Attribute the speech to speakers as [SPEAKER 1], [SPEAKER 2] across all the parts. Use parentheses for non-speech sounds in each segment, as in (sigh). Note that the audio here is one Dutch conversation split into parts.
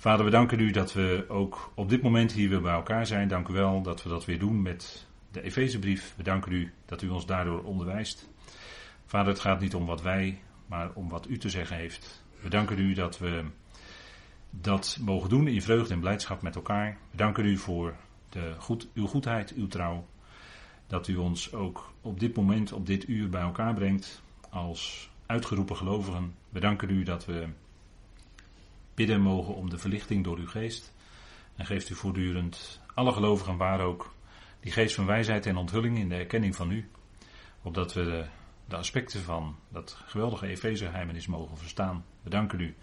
[SPEAKER 1] Vader, we danken u dat we ook op dit moment hier weer bij elkaar zijn. Dank u wel dat we dat weer doen met de Efezebrief. We danken u dat u ons daardoor onderwijst. Vader, het gaat niet om wat wij, maar om wat u te zeggen heeft. We danken u dat we dat mogen doen in vreugde en blijdschap met elkaar. We danken u voor de goed, uw goedheid, uw trouw. Dat u ons ook op dit moment, op dit uur bij elkaar brengt als uitgeroepen gelovigen. We danken u dat we bidden mogen om de verlichting door uw geest. En geeft u voortdurend alle gelovigen waar ook die geest van wijsheid en onthulling in de erkenning van u. Opdat we de, aspecten van dat geweldige Efezegeheimenis mogen verstaan. We danken u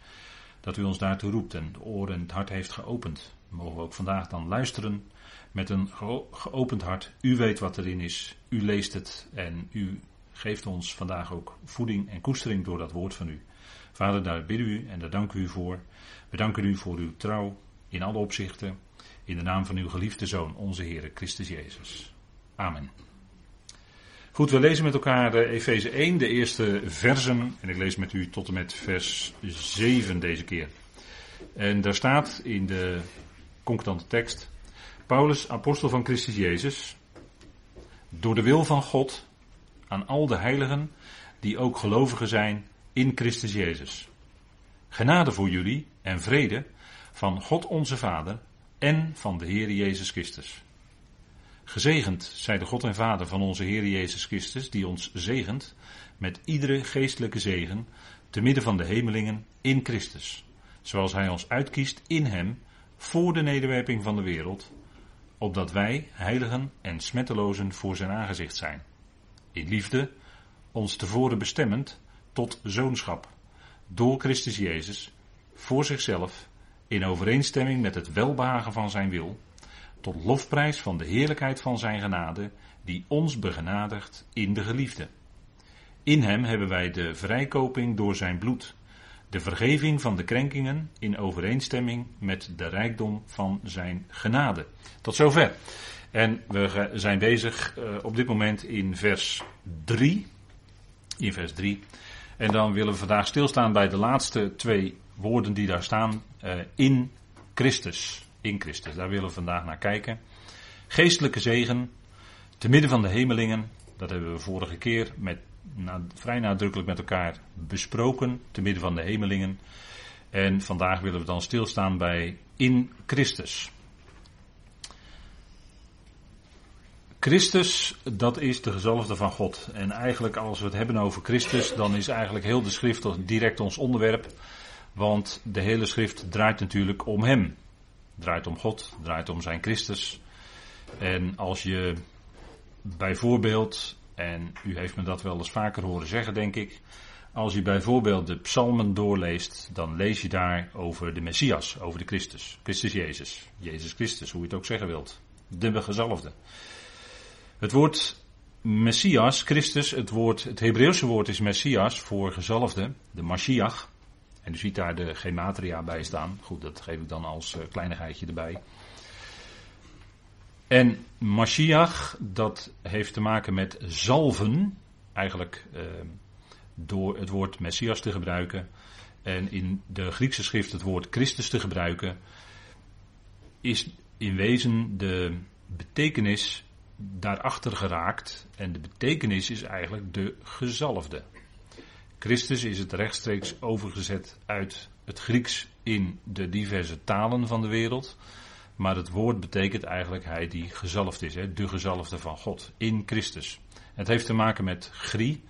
[SPEAKER 1] dat u ons daartoe roept en de oren en het hart heeft geopend. mogen we ook vandaag dan luisteren met een geopend hart. U weet wat erin is, u leest het en u geeft ons vandaag ook voeding en koestering door dat woord van u. Vader, daar bidden u en daar danken u voor. We danken u voor uw trouw in alle opzichten. In de naam van uw geliefde Zoon, onze Heer Christus Jezus. Amen. Goed, we lezen met elkaar Efeze 1, de eerste versen. En ik lees met u tot en met vers 7 deze keer. En daar staat in de concordante tekst: Paulus, apostel van Christus Jezus, door de wil van God aan al de heiligen die ook gelovigen zijn in Christus Jezus. Genade voor jullie en vrede van God onze Vader en van de Heer Jezus Christus. Gezegend zij de God en Vader van onze Heer Jezus Christus, die ons zegent met iedere geestelijke zegen te midden van de hemelingen in Christus, zoals Hij ons uitkiest in Hem voor de nederwerping van de wereld, opdat wij heiligen en smettelozen voor Zijn aangezicht zijn. In liefde, ons tevoren bestemmend tot zoonschap, door Christus Jezus, voor zichzelf, in overeenstemming met het welbehagen van Zijn wil, tot lofprijs van de heerlijkheid van Zijn genade, die ons begenadigt in de geliefde. In Hem hebben wij de vrijkoping door Zijn bloed, de vergeving van de krenkingen in overeenstemming met de rijkdom van Zijn genade. Tot zover. En we zijn bezig uh, op dit moment in vers 3. In vers 3. En dan willen we vandaag stilstaan bij de laatste twee woorden die daar staan. Uh, in Christus. In Christus. Daar willen we vandaag naar kijken. Geestelijke zegen. Te midden van de hemelingen. Dat hebben we vorige keer met, vrij nadrukkelijk met elkaar besproken. Te midden van de hemelingen. En vandaag willen we dan stilstaan bij in Christus. Christus, dat is de gezalfde van God. En eigenlijk als we het hebben over Christus, dan is eigenlijk heel de schrift direct ons onderwerp. Want de hele schrift draait natuurlijk om Hem. Draait om God, draait om zijn Christus. En als je bijvoorbeeld, en u heeft me dat wel eens vaker horen zeggen, denk ik. Als je bijvoorbeeld de psalmen doorleest, dan lees je daar over de Messias, over de Christus. Christus Jezus. Jezus Christus, hoe je het ook zeggen wilt. De gezalfde. Het woord Messias, Christus, het, woord, het Hebreeuwse woord is Messias voor gezalfde, de Mashiach. En u ziet daar de gematria bij staan. Goed, dat geef ik dan als uh, kleinigheidje erbij. En Mashiach, dat heeft te maken met zalven. Eigenlijk uh, door het woord Messias te gebruiken. En in de Griekse schrift het woord Christus te gebruiken. Is in wezen de betekenis daarachter geraakt. En de betekenis is eigenlijk de gezalfde. Christus is het rechtstreeks overgezet uit het Grieks in de diverse talen van de wereld. Maar het woord betekent eigenlijk hij die gezalfd is, hè, de gezalfde van God, in Christus. Het heeft te maken met grie,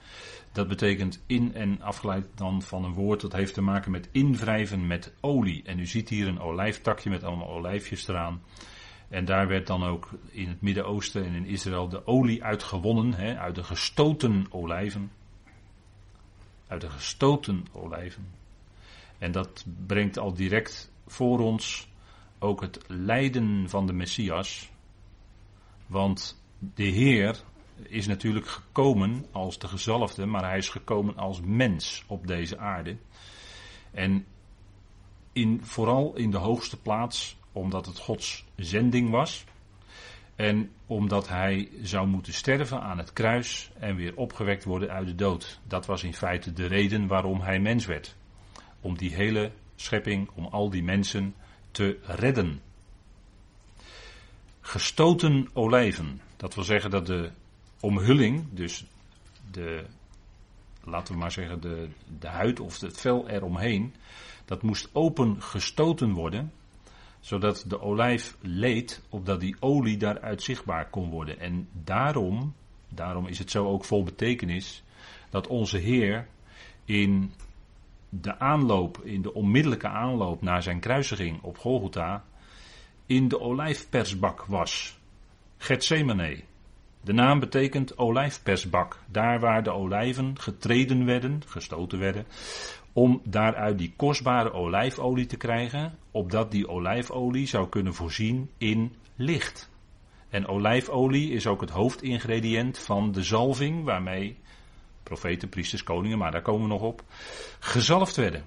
[SPEAKER 1] dat betekent in en afgeleid dan van een woord, dat heeft te maken met invrijven met olie. En u ziet hier een olijftakje met allemaal olijfjes eraan. En daar werd dan ook in het Midden-Oosten en in Israël de olie uitgewonnen, hè, uit de gestoten olijven. Uit de gestoten olijven. En dat brengt al direct voor ons ook het lijden van de Messias. Want de Heer is natuurlijk gekomen als de gezalfde, maar hij is gekomen als mens op deze aarde. En in, vooral in de hoogste plaats omdat het Gods zending was. En omdat hij zou moeten sterven aan het kruis en weer opgewekt worden uit de dood. Dat was in feite de reden waarom hij mens werd. Om die hele schepping, om al die mensen te redden. Gestoten olijven. Dat wil zeggen dat de omhulling, dus de, laten we maar zeggen, de, de huid of het vel eromheen, dat moest open gestoten worden, zodat de olijf leed, opdat die olie daaruit zichtbaar kon worden. En daarom, daarom is het zo ook vol betekenis, dat onze Heer in de aanloop, in de onmiddellijke aanloop naar zijn kruisiging op Golgotha, in de olijfpersbak was. Gethsemane. De naam betekent olijfpersbak. Daar waar de olijven getreden werden, gestoten werden, om daaruit die kostbare olijfolie te krijgen, opdat die olijfolie zou kunnen voorzien in licht. En olijfolie is ook het hoofdingrediënt van de zalving waarmee profeten, priesters, koningen, maar daar komen we nog op, gezalfd werden.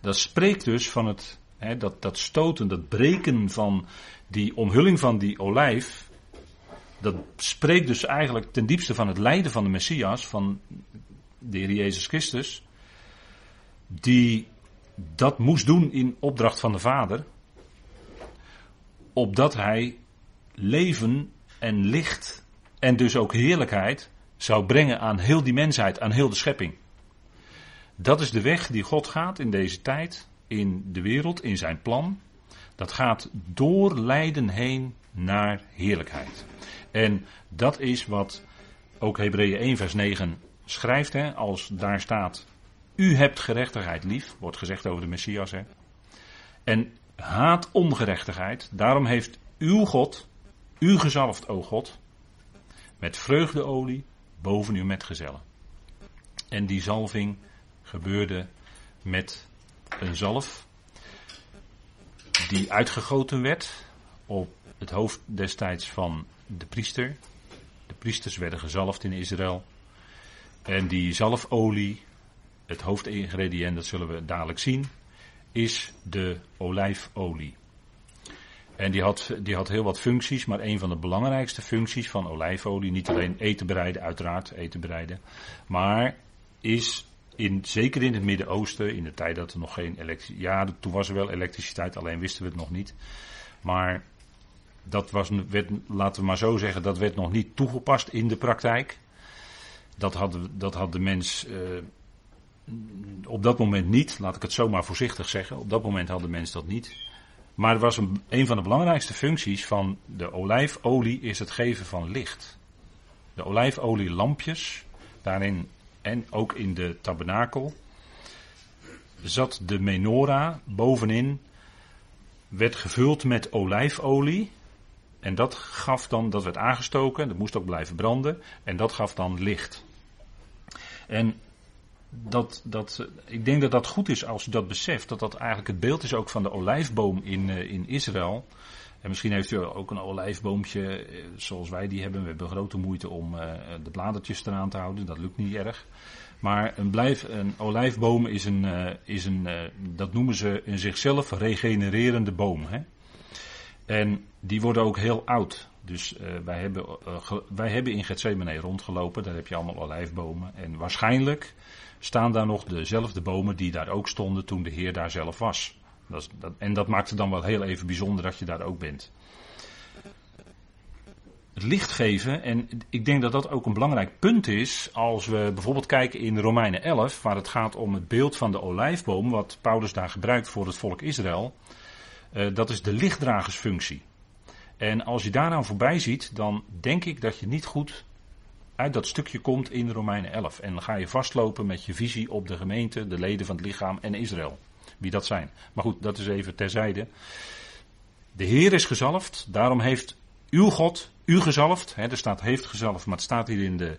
[SPEAKER 1] Dat spreekt dus van het, hè, dat, dat stoten, dat breken van die omhulling van die olijf, dat spreekt dus eigenlijk ten diepste van het lijden van de Messias, van de Heer Jezus Christus, die dat moest doen in opdracht van de Vader, opdat hij leven en licht en dus ook heerlijkheid zou brengen aan heel die mensheid, aan heel de schepping. Dat is de weg die God gaat in deze tijd, in de wereld, in zijn plan. Dat gaat door lijden heen naar heerlijkheid. En dat is wat ook Hebreeën 1 vers 9 schrijft, hè, als daar staat, u hebt gerechtigheid lief, wordt gezegd over de Messias. Hè. En haat ongerechtigheid, daarom heeft uw God, u gezalfd, o God, met vreugdeolie boven uw metgezellen. En die zalving gebeurde met een zalf die uitgegoten werd op het hoofd destijds van de priester. De priesters werden gezalfd in Israël. En die zalfolie, het hoofdingrediënt, dat zullen we dadelijk zien, is de olijfolie. En die had, die had heel wat functies, maar een van de belangrijkste functies van olijfolie, niet alleen eten bereiden, uiteraard eten bereiden, maar is in, zeker in het Midden-Oosten, in de tijd dat er nog geen elektriciteit, ja, toen was er wel elektriciteit, alleen wisten we het nog niet. Maar dat was, werd, laten we maar zo zeggen, dat werd nog niet toegepast in de praktijk. Dat had, dat had de mens uh, op dat moment niet, laat ik het zomaar voorzichtig zeggen, op dat moment had de mens dat niet. Maar het was een, een van de belangrijkste functies van de olijfolie is het geven van licht. De olijfolielampjes, daarin en ook in de tabernakel, zat de menorah bovenin, werd gevuld met olijfolie. En dat gaf dan, dat werd aangestoken, dat moest ook blijven branden. En dat gaf dan licht. En dat, dat, ik denk dat dat goed is als je dat beseft. Dat dat eigenlijk het beeld is ook van de olijfboom in, uh, in Israël. En misschien heeft u ook een olijfboompje uh, zoals wij die hebben. We hebben grote moeite om uh, de bladertjes eraan te houden. Dat lukt niet erg. Maar een, een olijfboom is een, is een dat noemen ze een zichzelf regenererende boom. Hè? En die worden ook heel oud. Dus wij, hebben, wij hebben in Gethsemane rondgelopen. Daar heb je allemaal olijfbomen. En waarschijnlijk staan daar nog dezelfde bomen die daar ook stonden toen de Heer daar zelf was. Dat en dat maakt het dan wel heel even bijzonder dat je daar ook bent. Het licht geven, en ik denk dat dat ook een belangrijk punt is als we bijvoorbeeld kijken in Romeinen 11, waar het gaat om het beeld van de olijfboom, wat Paulus daar gebruikt voor het volk Israël. Uh, dat is de lichtdragersfunctie. En als je daaraan voorbij ziet, dan denk ik dat je niet goed uit dat stukje komt in Romeinen 11. En dan ga je vastlopen met je visie op de gemeente, de leden van het lichaam en Israël. Wie dat zijn. Maar goed, dat is even terzijde. De Heer is gezalfd, daarom heeft uw God u gezalfd. Hè, er staat heeft gezalfd, maar het staat hier in de.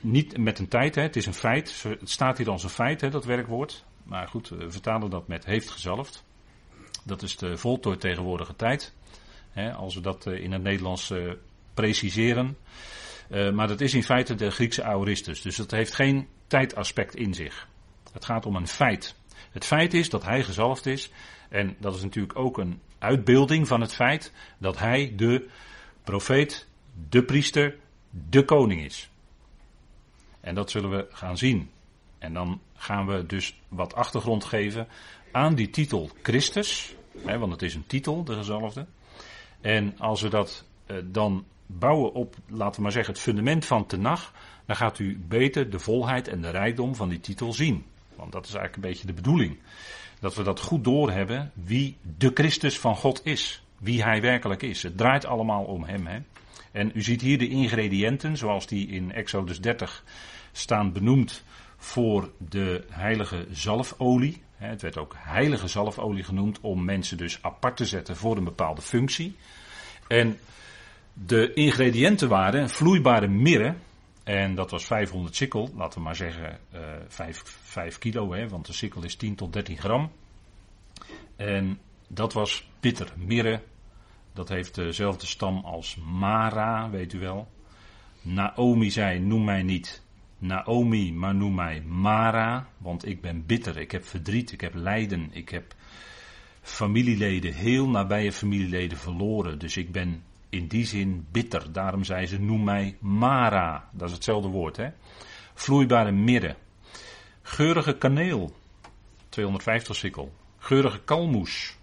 [SPEAKER 1] Niet met een tijd, hè, het is een feit. Het staat hier als een feit, hè, dat werkwoord. Maar goed, we vertalen dat met heeft gezalfd. Dat is de voltooid tegenwoordige tijd. Hè, als we dat eh, in het Nederlands uh, preciseren. Uh, maar dat is in feite de Griekse aoristus. Dus dat heeft geen tijdaspect in zich. Het gaat om een feit. Het feit is dat hij gezalfd is. En dat is natuurlijk ook een uitbeelding van het feit dat hij de profeet, de priester, de koning is. En dat zullen we gaan zien. En dan gaan we dus wat achtergrond geven aan die titel Christus, hè, want het is een titel, de gezalfde. En als we dat eh, dan bouwen op, laten we maar zeggen, het fundament van Tenach, dan gaat u beter de volheid en de rijkdom van die titel zien. Want dat is eigenlijk een beetje de bedoeling. Dat we dat goed doorhebben wie de Christus van God is. Wie hij werkelijk is. Het draait allemaal om hem. Hè? En u ziet hier de ingrediënten, zoals die in Exodus 30 staan benoemd voor de heilige zalfolie. Het werd ook heilige zalfolie genoemd om mensen dus apart te zetten voor een bepaalde functie. En de ingrediënten waren vloeibare mirre. En dat was 500 sikkel, laten we maar zeggen uh, 5, 5 kilo, hè, want de sikkel is 10 tot 13 gram. En dat was bitter. Mirre, dat heeft dezelfde stam als Mara, weet u wel. Naomi zei, noem mij niet Naomi, maar noem mij Mara, want ik ben bitter, ik heb verdriet, ik heb lijden, ik heb familieleden, heel nabije familieleden verloren. Dus ik ben in die zin bitter. Daarom zei ze, noem mij Mara. Dat is hetzelfde woord, hè. Vloeibare mirre. Geurige kaneel, 250 sikkel. Geurige kalmoes.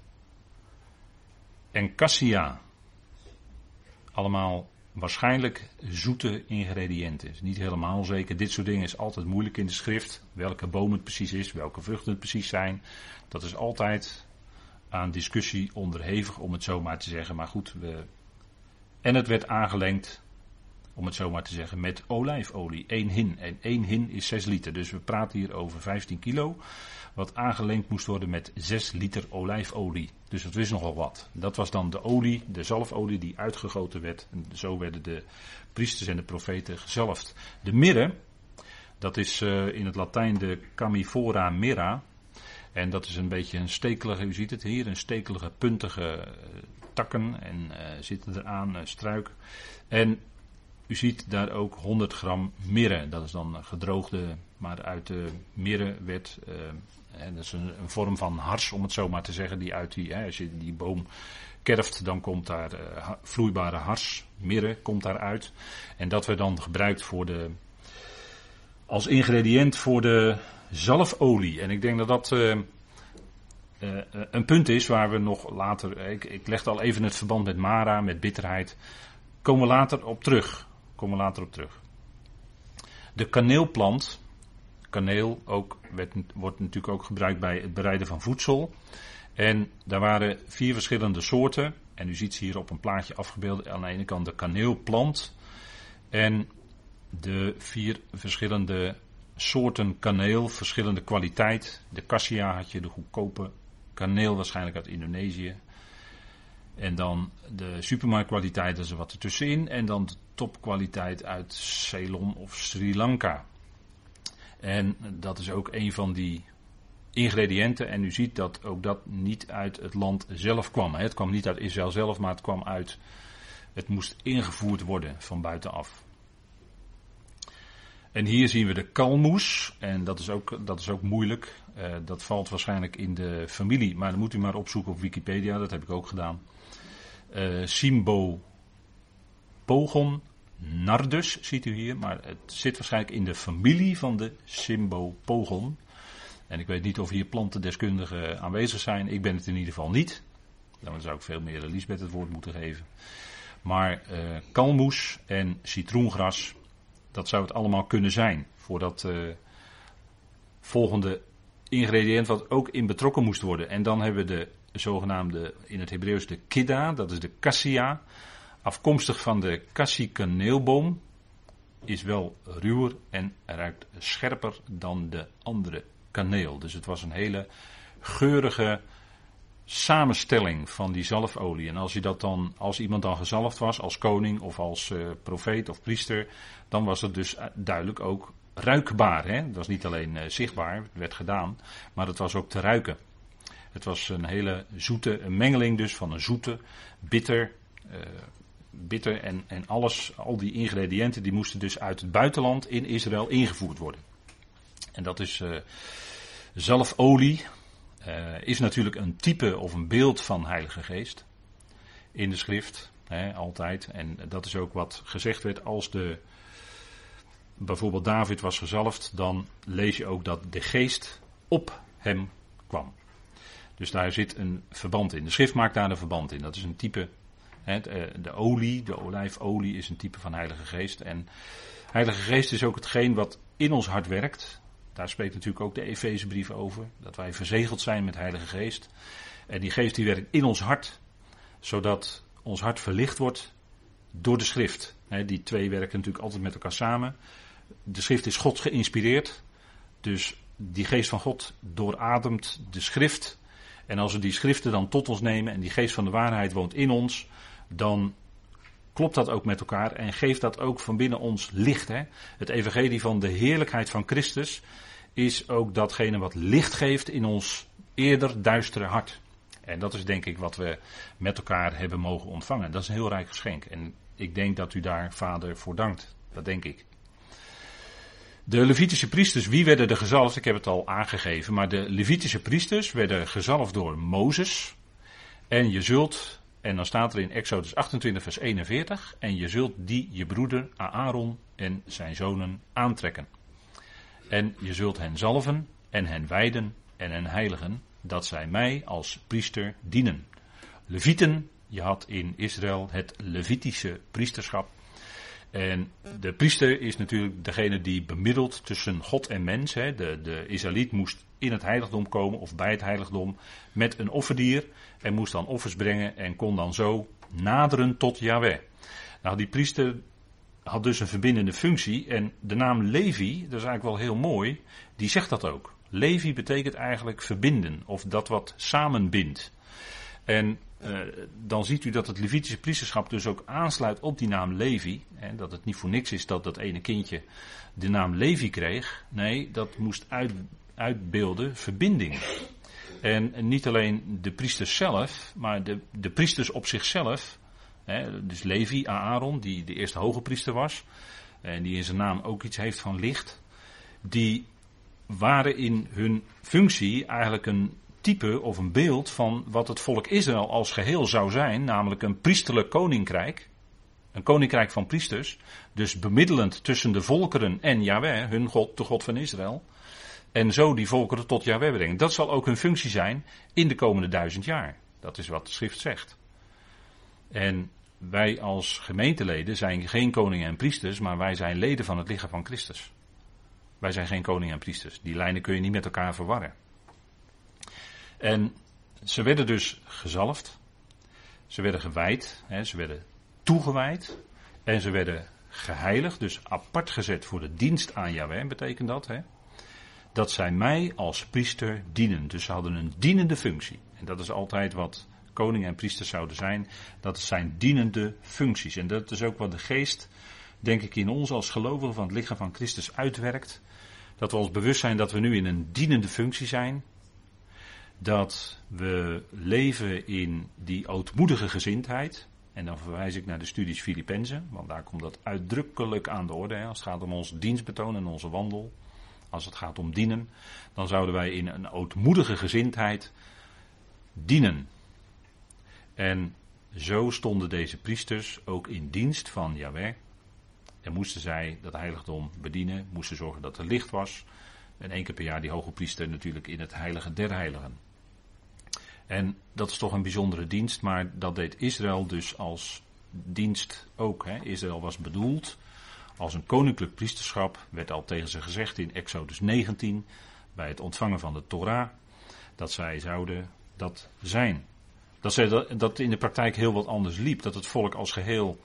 [SPEAKER 1] En cassia. Allemaal waarschijnlijk zoete ingrediënten. Niet helemaal zeker. Dit soort dingen is altijd moeilijk in de schrift. Welke boom het precies is, welke vruchten het precies zijn. Dat is altijd aan discussie onderhevig, om het zo maar te zeggen. Maar goed, we... en het werd aangelengd, om het zo maar te zeggen, met olijfolie. 1 hin. En 1 hin is 6 liter. Dus we praten hier over 15 kilo wat aangelengd moest worden met 6 liter olijfolie. Dus dat wist nogal wat. Dat was dan de olie, de zalfolie die uitgegoten werd. En zo werden de priesters en de profeten gezalfd. De mirre, dat is uh, in het Latijn de camifora mirra. En dat is een beetje een stekelige, u ziet het hier, een stekelige, puntige uh, takken en uh, zitten eraan, struik. En u ziet daar ook 100 gram mirre. Dat is dan gedroogde, maar uit de mirre werd en dat is een, vorm van hars, om het zo maar te zeggen, die uit die, als je die boom kerft, dan komt daar vloeibare hars, mirre, komt daaruit. En dat werd dan gebruikt voor de, als ingrediënt voor de zalfolie. En ik denk dat dat uh, een punt is waar we nog later, ik, ik leg al even het verband met Mara, met bitterheid, komen we later op terug. Komen we later op terug. De kaneelplant, kaneel ook, wordt natuurlijk ook gebruikt bij het bereiden van voedsel. En daar waren vier verschillende soorten. En u ziet ze hier op een plaatje afgebeeld. Aan de ene kant de kaneelplant. En de vier verschillende soorten kaneel, verschillende kwaliteit. De cassia had je, de goedkope kaneel waarschijnlijk uit Indonesië. En dan de supermarktkwaliteit, dat is er wat ertussenin. En dan de topkwaliteit uit Ceylon of Sri Lanka. En dat is ook een van die ingrediënten. En u ziet dat ook dat niet uit het land zelf kwam. Het kwam niet uit Israël zelf, maar het kwam uit. Het moest ingevoerd worden van buitenaf. En hier zien we de kalmoes. En dat is ook, dat is ook moeilijk. Uh, dat valt waarschijnlijk in de familie. Maar dan moet u maar opzoeken op Wikipedia. Dat heb ik ook gedaan. Uh, Simbo Pogon Nardus ziet u hier, maar het zit waarschijnlijk in de familie van de Symbopogon. En ik weet niet of hier plantendeskundigen aanwezig zijn. Ik ben het in ieder geval niet. Dan zou ik veel meer Lisbeth het woord moeten geven. Maar uh, kalmoes en citroengras, dat zou het allemaal kunnen zijn. Voor dat uh, volgende ingrediënt wat ook in betrokken moest worden. En dan hebben we de zogenaamde, in het Hebreeuws de kidda, dat is de cassia afkomstig van de kaneelboom, is wel ruwer en ruikt scherper dan de andere kaneel. Dus het was een hele geurige samenstelling van die zalfolie. En als, je dat dan, als iemand dan gezalfd was, als koning of als uh, profeet of priester, dan was het dus duidelijk ook ruikbaar. Hè? Was niet alleen uh, zichtbaar, het werd gedaan, maar het was ook te ruiken. Het was een hele zoete een mengeling dus van een zoete, bitter, bitter en, en alles, al die ingrediënten, die moesten dus uit het buitenland in Israël ingevoerd worden. En dat is zalfolie, uh, is natuurlijk een type of een beeld van Heilige Geest in de schrift, hè, altijd. En dat is ook wat gezegd werd als de, bijvoorbeeld David was gezalfd, dan lees je ook dat de geest op hem kwam. Dus daar zit een verband in. De schrift maakt daar een verband in. Dat is een type. Hè, de olie, de olijfolie is een type van Heilige Geest. En Heilige Geest is ook hetgeen wat in ons hart werkt. Daar spreekt natuurlijk ook de Efezebrief over. Dat wij verzegeld zijn met Heilige Geest. En die geest die werkt in ons hart. Zodat ons hart verlicht wordt door de schrift. die twee werken natuurlijk altijd met elkaar samen. De schrift is God geïnspireerd. Dus die geest van God doorademt de schrift. En als we die schriften dan tot ons nemen en die geest van de waarheid woont in ons, dan klopt dat ook met elkaar en geeft dat ook van binnen ons licht. Hè? Het evangelie van de heerlijkheid van Christus is ook datgene wat licht geeft in ons eerder duistere hart. En dat is denk ik wat we met elkaar hebben mogen ontvangen. Dat is een heel rijk geschenk. En ik denk dat u daar vader voor dankt. Dat denk ik. De Levitische priesters, wie werden er gezalfd? Ik heb het al aangegeven, maar de Levitische priesters werden gezalfd door Mozes. En je zult, en dan staat er in Exodus 28, vers 41, en je zult die je broeder Aaron en zijn zonen aantrekken. En je zult hen zalven en hen wijden en hen heiligen, dat zij mij als priester dienen. Levieten, je had in Israël het Levitische priesterschap. En de priester is natuurlijk degene die bemiddelt tussen God en mens. Hè. De, de Israëliet moest in het heiligdom komen of bij het heiligdom met een offerdier. En moest dan offers brengen en kon dan zo naderen tot Yahweh. Nou, die priester had dus een verbindende functie. En de naam Levi, dat is eigenlijk wel heel mooi, die zegt dat ook. Levi betekent eigenlijk verbinden of dat wat samenbindt. En uh, dan ziet u dat het Levitische priesterschap dus ook aansluit op die naam Levi. En dat het niet voor niks is dat dat ene kindje de naam Levi kreeg. Nee, dat moest uit, uitbeelden verbinding. En niet alleen de priesters zelf, maar de, de priesters op zichzelf. Hè, dus Levi, Aaron, die de eerste hoge priester was. En die in zijn naam ook iets heeft van licht. Die waren in hun functie eigenlijk een type of een beeld van wat het volk Israël als geheel zou zijn, namelijk een priesterlijk koninkrijk. Een koninkrijk van priesters, dus bemiddelend tussen de volkeren en Yahweh, hun God, de God van Israël. En zo die volkeren tot Yahweh brengen. Dat zal ook hun functie zijn in de komende duizend jaar. Dat is wat de schrift zegt. En wij als gemeenteleden zijn geen koningen en priesters, maar wij zijn leden van het lichaam van Christus. Wij zijn geen koningen en priesters. Die lijnen kun je niet met elkaar verwarren. En ze werden dus gezalfd. Ze werden gewijd. Hè, ze werden toegewijd. En ze werden geheiligd. Dus apart gezet voor de dienst aan Yahweh betekent dat. Hè, dat zij mij als priester dienen. Dus ze hadden een dienende functie. En dat is altijd wat koningen en priesters zouden zijn. Dat zijn dienende functies. En dat is ook wat de geest, denk ik, in ons als gelovigen van het lichaam van Christus uitwerkt. Dat we ons bewust zijn dat we nu in een dienende functie zijn dat we leven in die ootmoedige gezindheid. En dan verwijs ik naar de studies Filippenzen, want daar komt dat uitdrukkelijk aan de orde. Hè, als het gaat om ons dienstbetoon en onze wandel. Als het gaat om dienen, dan zouden wij in een ootmoedige gezindheid dienen. En zo stonden deze priesters ook in dienst van Yahweh. En moesten zij dat heiligdom bedienen, moesten zorgen dat er licht was. En één keer per jaar die hoge priester natuurlijk in het heilige der heiligen. En dat is toch een bijzondere dienst, maar dat deed Israël dus als dienst ook. Hè. Israël was bedoeld als een koninklijk priesterschap, werd al tegen ze gezegd in Exodus 19, bij het ontvangen van de Torah, dat zij zouden dat zijn. Dat, zij, dat in de praktijk heel wat anders liep, dat het volk als geheel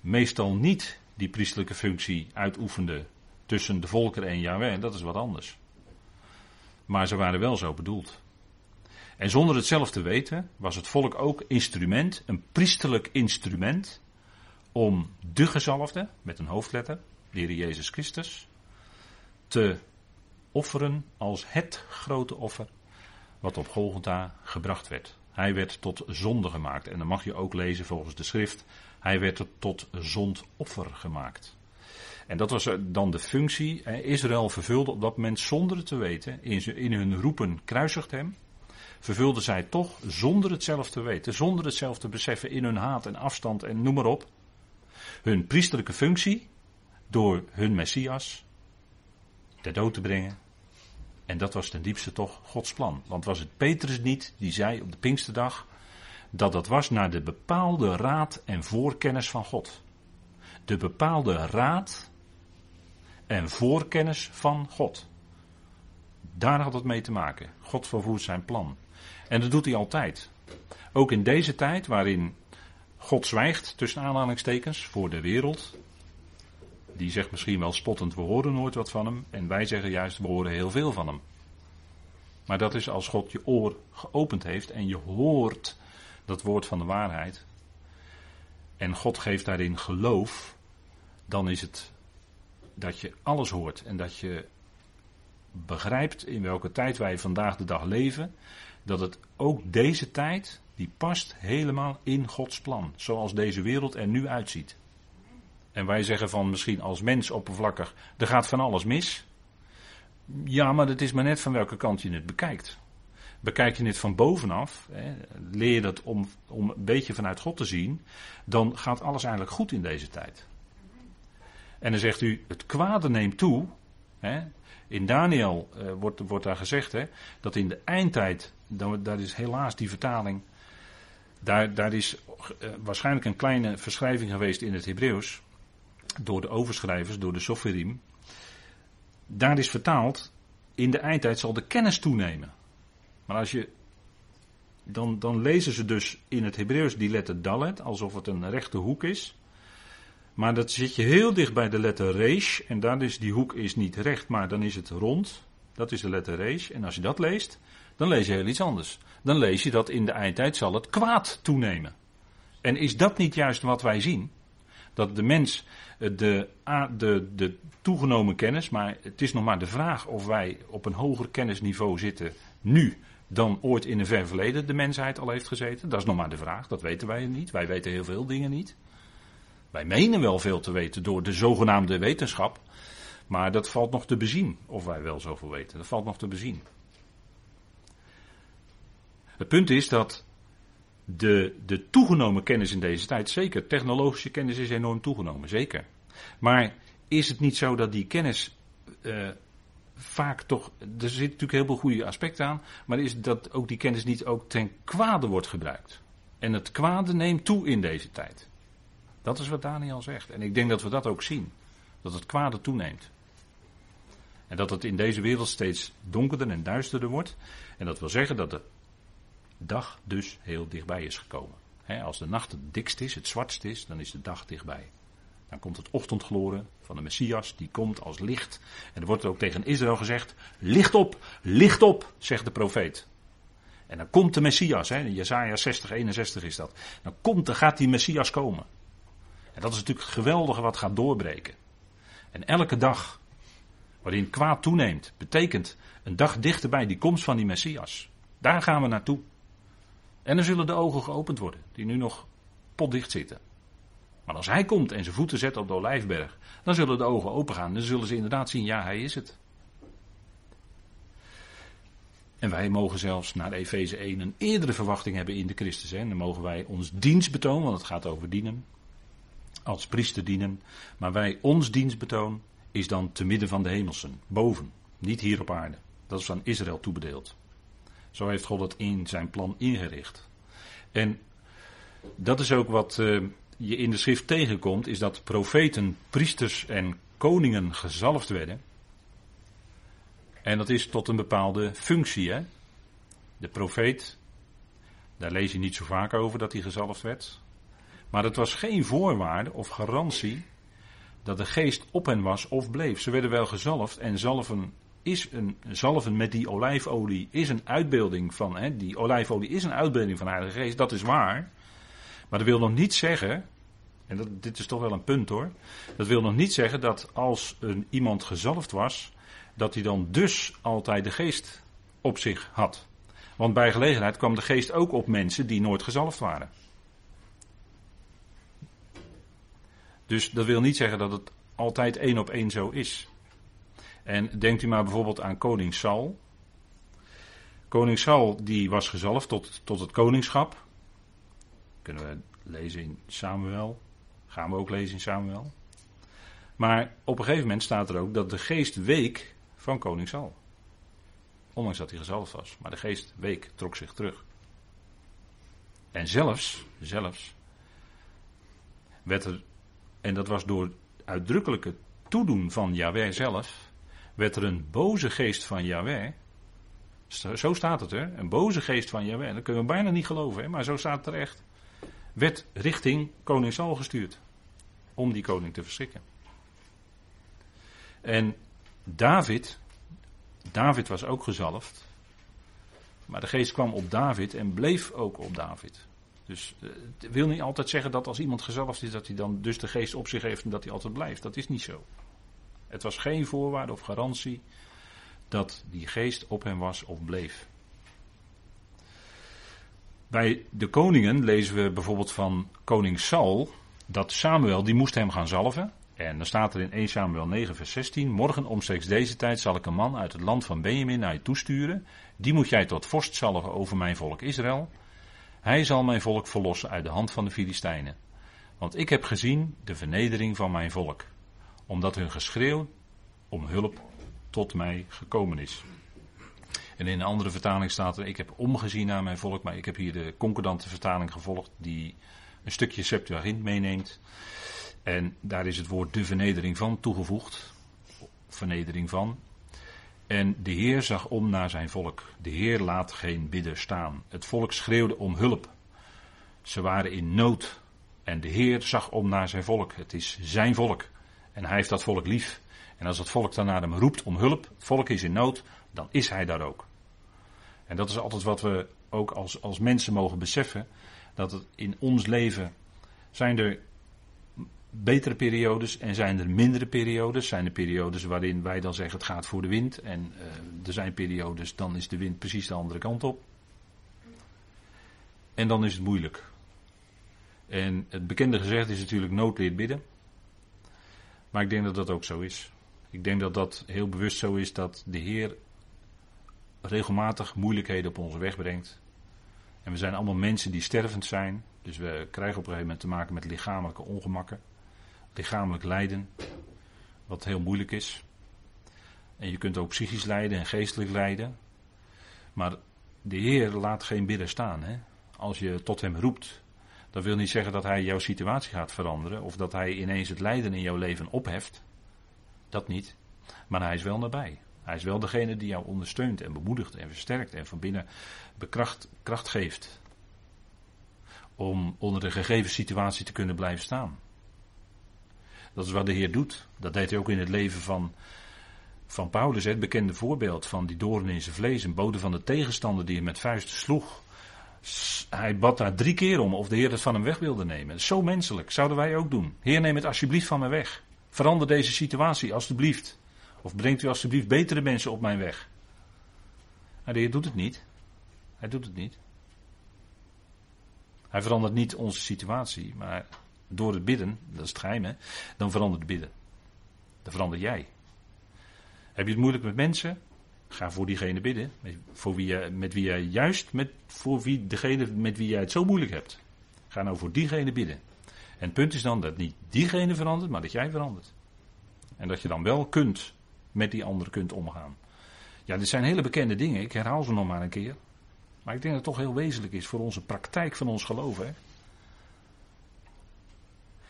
[SPEAKER 1] meestal niet die priestelijke functie uitoefende tussen de volkeren en Yahweh, dat is wat anders. Maar ze waren wel zo bedoeld. En zonder het zelf te weten was het volk ook instrument, een priesterlijk instrument, om de gezalfde, met een hoofdletter, de Heer Jezus Christus, te offeren als het grote offer wat op Golgotha gebracht werd. Hij werd tot zonde gemaakt. En dan mag je ook lezen volgens de schrift. Hij werd tot zondoffer gemaakt. En dat was dan de functie. Israël vervulde op dat moment zonder het te weten. In hun roepen kruisigt hem vervulden zij toch zonder het zelf te weten, zonder het zelf te beseffen in hun haat en afstand en noem maar op, hun priesterlijke functie door hun Messias ter dood te brengen En dat was ten diepste toch Gods plan. Want was het Petrus niet die zei op de Pinksterdag dat dat was naar de bepaalde raad en voorkennis van God. De bepaalde raad en voorkennis van God. Daar had het mee te maken. God vervoert zijn plan. En dat doet hij altijd. Ook in deze tijd waarin God zwijgt, tussen aanhalingstekens, voor de wereld. Die zegt misschien wel spottend, we horen nooit wat van hem. En wij zeggen juist, we horen heel veel van hem. Maar dat is als God je oor geopend heeft en je hoort dat woord van de waarheid. En God geeft daarin geloof. Dan is het dat je alles hoort en dat je begrijpt in welke tijd wij vandaag de dag leven. Dat het ook deze tijd, die past helemaal in Gods plan. Zoals deze wereld er nu uitziet. En wij zeggen van misschien als mens oppervlakkig, er gaat van alles mis. Ja, maar het is maar net van welke kant je het bekijkt. Bekijk je het van bovenaf, hè, leer je dat om, om een beetje vanuit God te zien, dan gaat alles eigenlijk goed in deze tijd. En dan zegt u, het kwade neemt toe. Hè. In Daniel uh, wordt, wordt daar gezegd hè, dat in de eindtijd, dan, daar is helaas die vertaling, daar, daar is uh, waarschijnlijk een kleine verschrijving geweest in het Hebreeuws, door de overschrijvers, door de Soferim. Daar is vertaald, in de eindtijd zal de kennis toenemen. Maar als je. Dan, dan lezen ze dus in het Hebreeuws die letter dalet, alsof het een rechte hoek is. Maar dat zit je heel dicht bij de letter resh. En daar is die hoek is niet recht, maar dan is het rond. Dat is de letter resh. En als je dat leest, dan lees je heel iets anders. Dan lees je dat in de eindtijd zal het kwaad toenemen. En is dat niet juist wat wij zien? Dat de mens eh, de, de, de toegenomen kennis, maar het is nog maar de vraag of wij op een hoger kennisniveau zitten nu dan ooit in een ver verleden de mensheid al heeft gezeten. Dat is nog maar de vraag, dat weten wij niet. Wij weten heel veel dingen niet. Wij menen wel veel te weten door de zogenaamde wetenschap. Maar dat valt nog te bezien, of wij wel zoveel weten. Dat valt nog te bezien. Het punt is dat de, de toegenomen kennis in deze tijd, zeker, technologische kennis is enorm toegenomen, zeker. Maar is het niet zo dat die kennis uh, vaak toch, er zitten natuurlijk heel veel goede aspecten aan, maar is dat ook die kennis niet ook ten kwade wordt gebruikt? En het kwade neemt toe in deze tijd. Dat is wat Daniel zegt. En ik denk dat we dat ook zien. Dat het kwade toeneemt. En dat het in deze wereld steeds donkerder en duisterder wordt. En dat wil zeggen dat de dag dus heel dichtbij is gekomen. als de nacht het dikst is, het zwartst is, dan is de dag dichtbij. Dan komt het ochtendgloren van de Messias, die komt als licht. En er wordt ook tegen Israël gezegd, licht op, licht op, zegt de profeet. En dan komt de Messias, hè, Jezaja 60, 61 is dat. Dan komt, dan gaat die Messias komen. En dat is natuurlijk het geweldige wat gaat doorbreken. En elke dag waarin kwaad toeneemt, betekent een dag dichterbij die komst van die Messias. Daar gaan we naartoe. En dan zullen de ogen geopend worden, die nu nog potdicht zitten. Maar als hij komt en zijn voeten zet op de olijfberg, dan zullen de ogen opengaan. Dan zullen ze inderdaad zien, ja, hij is het. En wij mogen zelfs naar Efeze 1 een eerdere verwachting hebben in de Christus. Hè. Dan mogen wij ons dienst betonen, want het gaat over dienen. Als priester dienen. Maar wij, ons dienstbetoon, is dan te midden van de hemelsen. Boven. Niet hier op aarde. Dat is aan Israël toebedeeld. Zo heeft God het in zijn plan ingericht. En dat is ook wat. Uh, je in de schrift tegenkomt, is dat profeten, priesters en koningen gezalfd werden. En dat is tot een bepaalde functie. Hè? De profeet, daar lees je niet zo vaak over dat hij gezalfd werd. Maar het was geen voorwaarde of garantie dat de geest op hen was of bleef. Ze werden wel gezalfd en zalven is een zalven met die olijfolie is een uitbeelding van, hè, die olijfolie is een uitbeelding van de Heilige Geest, dat is waar. Maar dat wil nog niet zeggen, en dat, dit is toch wel een punt hoor. Dat wil nog niet zeggen dat als een, iemand gezalfd was, dat hij dan dus altijd de geest op zich had. Want bij gelegenheid kwam de geest ook op mensen die nooit gezalfd waren. Dus dat wil niet zeggen dat het altijd één op één zo is. En denkt u maar bijvoorbeeld aan koning Saul. Koning Saul die was gezalfd tot, tot het koningschap. Kunnen we lezen in Samuel. Gaan we ook lezen in Samuel. Maar op een gegeven moment staat er ook dat de geest week van koning Saul. ondanks dat hij gezalfd was. Maar de geest week, trok zich terug. En zelfs, zelfs, werd er, en dat was door uitdrukkelijke toedoen van Yahweh zelf, werd er een boze geest van Yahweh, zo staat het er, een boze geest van Yahweh, dat kunnen we bijna niet geloven, hè, maar zo staat het er echt, werd richting koning Saul gestuurd, om die koning te verschrikken. En David, David was ook gezalfd, maar de geest kwam op David en bleef ook op David. Dus eh, het wil niet altijd zeggen dat als iemand gezalfd is, dat hij dan dus de geest op zich heeft en dat hij altijd blijft. Dat is niet zo. Het was geen voorwaarde of garantie dat die geest op hem was of bleef. Bij de koningen lezen we bijvoorbeeld van koning Saul dat Samuel die moest hem gaan zalven. En dan staat er in 1 Samuel 9 vers 16, morgen omstreeks deze tijd zal ik een man uit het land van Benjamin naar je toesturen. Die moet jij tot vorst zalven over mijn volk Israël. Hij zal mijn volk verlossen uit de hand van de Filistijnen. Want ik heb gezien de vernedering van mijn volk, omdat hun geschreeuw om hulp tot mij gekomen is. En in een andere vertaling staat er: Ik heb omgezien naar mijn volk, maar ik heb hier de concordante vertaling gevolgd, die een stukje Septuagint meeneemt. En daar is het woord de vernedering van toegevoegd. Vernedering van. En de Heer zag om naar zijn volk. De Heer laat geen bidder staan. Het volk schreeuwde om hulp. Ze waren in nood. En de Heer zag om naar zijn volk. Het is zijn volk. En hij heeft dat volk lief. En als het volk dan naar hem roept om hulp, het volk is in nood, dan is hij daar ook. En dat is altijd wat we ook als, als mensen mogen beseffen. Dat in ons leven zijn er betere periodes en zijn er mindere periodes. Zijn er periodes waarin wij dan zeggen het gaat voor de wind. En uh, er zijn periodes, dan is de wind precies de andere kant op. En dan is het moeilijk. En het bekende gezegd is natuurlijk nood leert bidden. Maar ik denk dat dat ook zo is. Ik denk dat dat heel bewust zo is dat de Heer regelmatig moeilijkheden op onze weg brengt. En we zijn allemaal mensen die stervend zijn. Dus we krijgen op een gegeven moment te maken met lichamelijke ongemakken lichamelijk lijden, wat heel moeilijk is. En je kunt ook psychisch lijden en geestelijk lijden. Maar de Heer laat geen bidden staan. Hè? Als je tot Hem roept, dat wil niet zeggen dat Hij jouw situatie gaat veranderen. Of dat Hij ineens het lijden in jouw leven opheft. Dat niet. Maar Hij is wel nabij. Hij is wel degene die jou ondersteunt en bemoedigt en versterkt en van binnen bekracht, kracht geeft. Om onder de gegeven situatie te kunnen blijven staan. Dat is wat de Heer doet. Dat deed hij ook in het leven van, van Paulus. Het bekende voorbeeld van die doorn in zijn vlees. Een bode van de tegenstander die hem met vuisten sloeg. Hij bad daar drie keer om of de Heer het van hem weg wilde nemen. Zo menselijk. Zouden wij ook doen. Heer, neem het alsjeblieft van mij weg. Verander deze situatie, alsjeblieft. Of brengt u alsjeblieft betere mensen op mijn weg. Maar de Heer doet het niet. Hij doet het niet. Hij verandert niet onze situatie, maar door het bidden, dat is het geheim, hè, dan verandert het bidden. Dan verander jij. Heb je het moeilijk met mensen? Ga voor diegene bidden. Voor wie je, met wie jij juist, met, voor wie, degene met wie jij het zo moeilijk hebt. Ga nou voor diegene bidden. En het punt is dan dat niet diegene verandert, maar dat jij verandert. En dat je dan wel kunt, met die ander kunt omgaan. Ja, dit zijn hele bekende dingen. Ik herhaal ze nog maar een keer. Maar ik denk dat het toch heel wezenlijk is voor onze praktijk van ons geloven. Hè?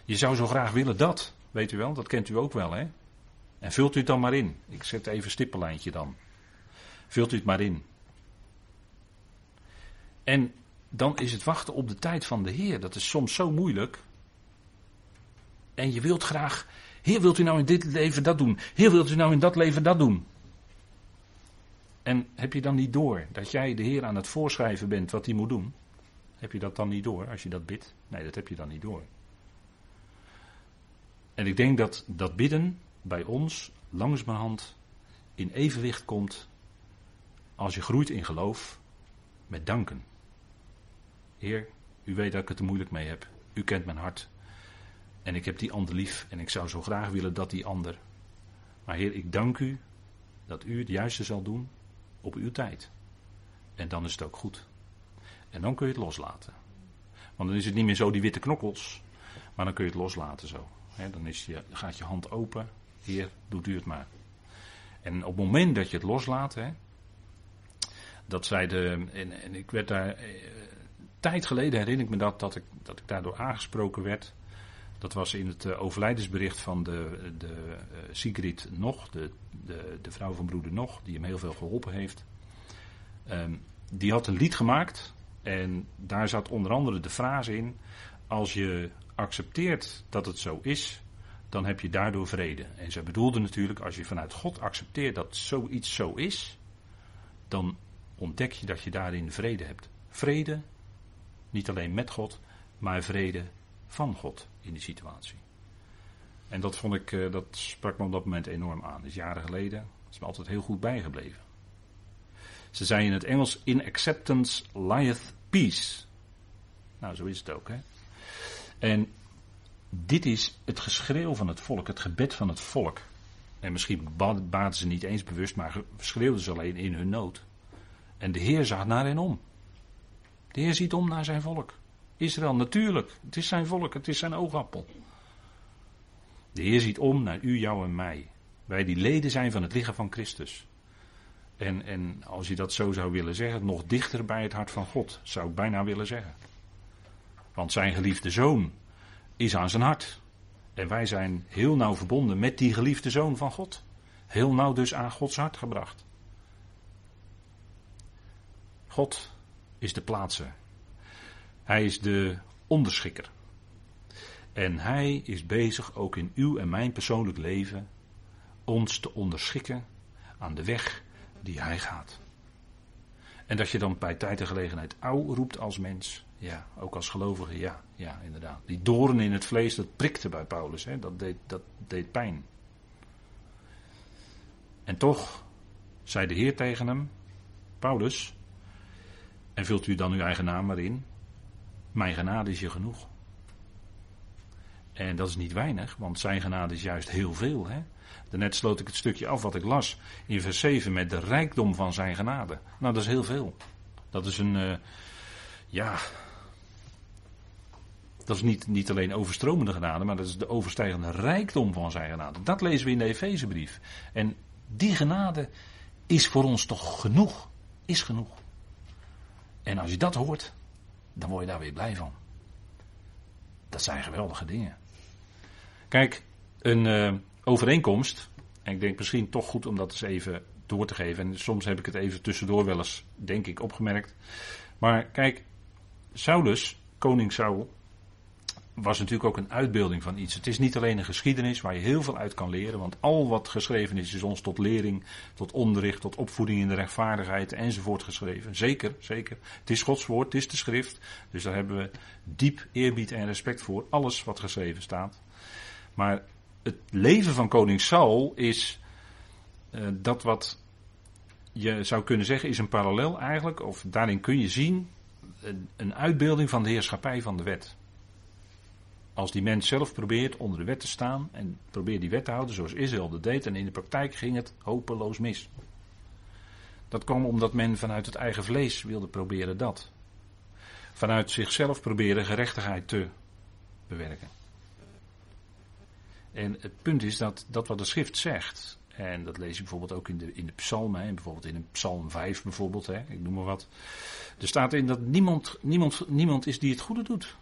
[SPEAKER 1] Je zou zo graag willen dat, weet u wel, dat kent u ook wel, hè? En vult u het dan maar in. Ik zet even een stippenlijntje dan. Vult u het maar in. En dan is het wachten op de tijd van de Heer. Dat is soms zo moeilijk. En je wilt graag, Heer, wilt u nou in dit leven dat doen? Heer, wilt u nou in dat leven dat doen? En heb je dan niet door dat jij de Heer aan het voorschrijven bent wat hij moet doen? Heb je dat dan niet door als je dat bidt? Nee, dat heb je dan niet door. En ik denk dat dat bidden bij ons langzamerhand in evenwicht komt als je groeit in geloof met danken. Heer, u weet dat ik het er moeilijk mee heb. U kent mijn hart. En ik heb die ander lief en ik zou zo graag willen dat die ander. Maar Heer, ik dank u dat u het juiste zal doen op uw tijd. En dan is het ook goed. En dan kun je het loslaten. Want dan is het niet meer zo die witte knokkels, maar dan kun je het loslaten zo dan is je, gaat je hand open. Heer, doet u het maar. En op het moment dat je het loslaat, Dat zij de. En, en ik werd daar. Eh, tijd geleden herinner ik me dat, dat ik, dat ik daardoor aangesproken werd. Dat was in het uh, overlijdensbericht van de, de uh, Sigrid Nog, de, de, de, vrouw van broeder Nog, die hem heel veel geholpen heeft. Um, die had een lied gemaakt en daar zat onder andere de frase in: Als je accepteert dat het zo is, dan heb je daardoor vrede. En ze bedoelde natuurlijk, als je vanuit God accepteert dat zoiets zo is, dan ontdek je dat je daarin vrede hebt. Vrede, niet alleen met God, maar vrede van God in die situatie. En dat vond ik, eh, dat sprak me op dat moment enorm aan. Dat is jaren geleden. Dat is me altijd heel goed bijgebleven. Ze zei in het Engels: In acceptance lieth peace. Nou, zo is het ook, hè. En dit is het geschreeuw van het volk, het gebed van het volk. En misschien baten ze niet eens bewust, maar schreeuwden ze alleen in hun nood. En de Heer zag naar hen om. De Heer ziet om naar zijn volk. Israël, natuurlijk. Het is zijn volk, het is zijn oogappel. De Heer ziet om naar u, jou en mij. Wij die leden zijn van het lichaam van Christus. En, en als je dat zo zou willen zeggen, nog dichter bij het hart van God, zou ik bijna willen zeggen. Want zijn geliefde zoon is aan zijn hart. En wij zijn heel nauw verbonden met die geliefde zoon van God. Heel nauw dus aan Gods hart gebracht. God is de plaatser. Hij is de onderschikker. En hij is bezig ook in uw en mijn persoonlijk leven ons te onderschikken aan de weg die hij gaat. En dat je dan bij tijd en gelegenheid ouw roept als mens. Ja, ook als gelovige, ja, ja, inderdaad. Die doorn in het vlees, dat prikte bij Paulus, hè? Dat, deed, dat deed pijn. En toch zei de Heer tegen hem, Paulus, en vult u dan uw eigen naam maar in, mijn genade is je genoeg. En dat is niet weinig, want zijn genade is juist heel veel. Hè? Daarnet sloot ik het stukje af wat ik las in vers 7 met de rijkdom van zijn genade. Nou, dat is heel veel. Dat is een, uh, ja, dat is niet, niet alleen overstromende genade, maar dat is de overstijgende rijkdom van zijn genade. Dat lezen we in de Efezebrief. En die genade is voor ons toch genoeg. Is genoeg. En als je dat hoort, dan word je daar weer blij van. Dat zijn geweldige dingen. Kijk, een uh, overeenkomst, en ik denk misschien toch goed om dat eens even door te geven. En soms heb ik het even tussendoor wel eens, denk ik, opgemerkt. Maar kijk, Saulus, koning Saul, was natuurlijk ook een uitbeelding van iets. Het is niet alleen een geschiedenis waar je heel veel uit kan leren, want al wat geschreven is, is ons tot lering, tot onderricht, tot opvoeding in de rechtvaardigheid enzovoort geschreven. Zeker, zeker. Het is Gods woord, het is de schrift, dus daar hebben we diep eerbied en respect voor, alles wat geschreven staat. Maar het leven van koning Saul is uh, dat wat je zou kunnen zeggen is een parallel eigenlijk, of daarin kun je zien een, een uitbeelding van de heerschappij van de wet. Als die mens zelf probeert onder de wet te staan en probeert die wet te houden zoals Israël dat deed, en in de praktijk ging het hopeloos mis. Dat kwam omdat men vanuit het eigen vlees wilde proberen dat. Vanuit zichzelf proberen gerechtigheid te bewerken. En het punt is dat, dat wat de schrift zegt, en dat lees je bijvoorbeeld ook in de, in de psalmen, hè, bijvoorbeeld in een psalm 5 bijvoorbeeld, hè, ik noem maar wat. Er staat in dat niemand, niemand, niemand is die het goede doet.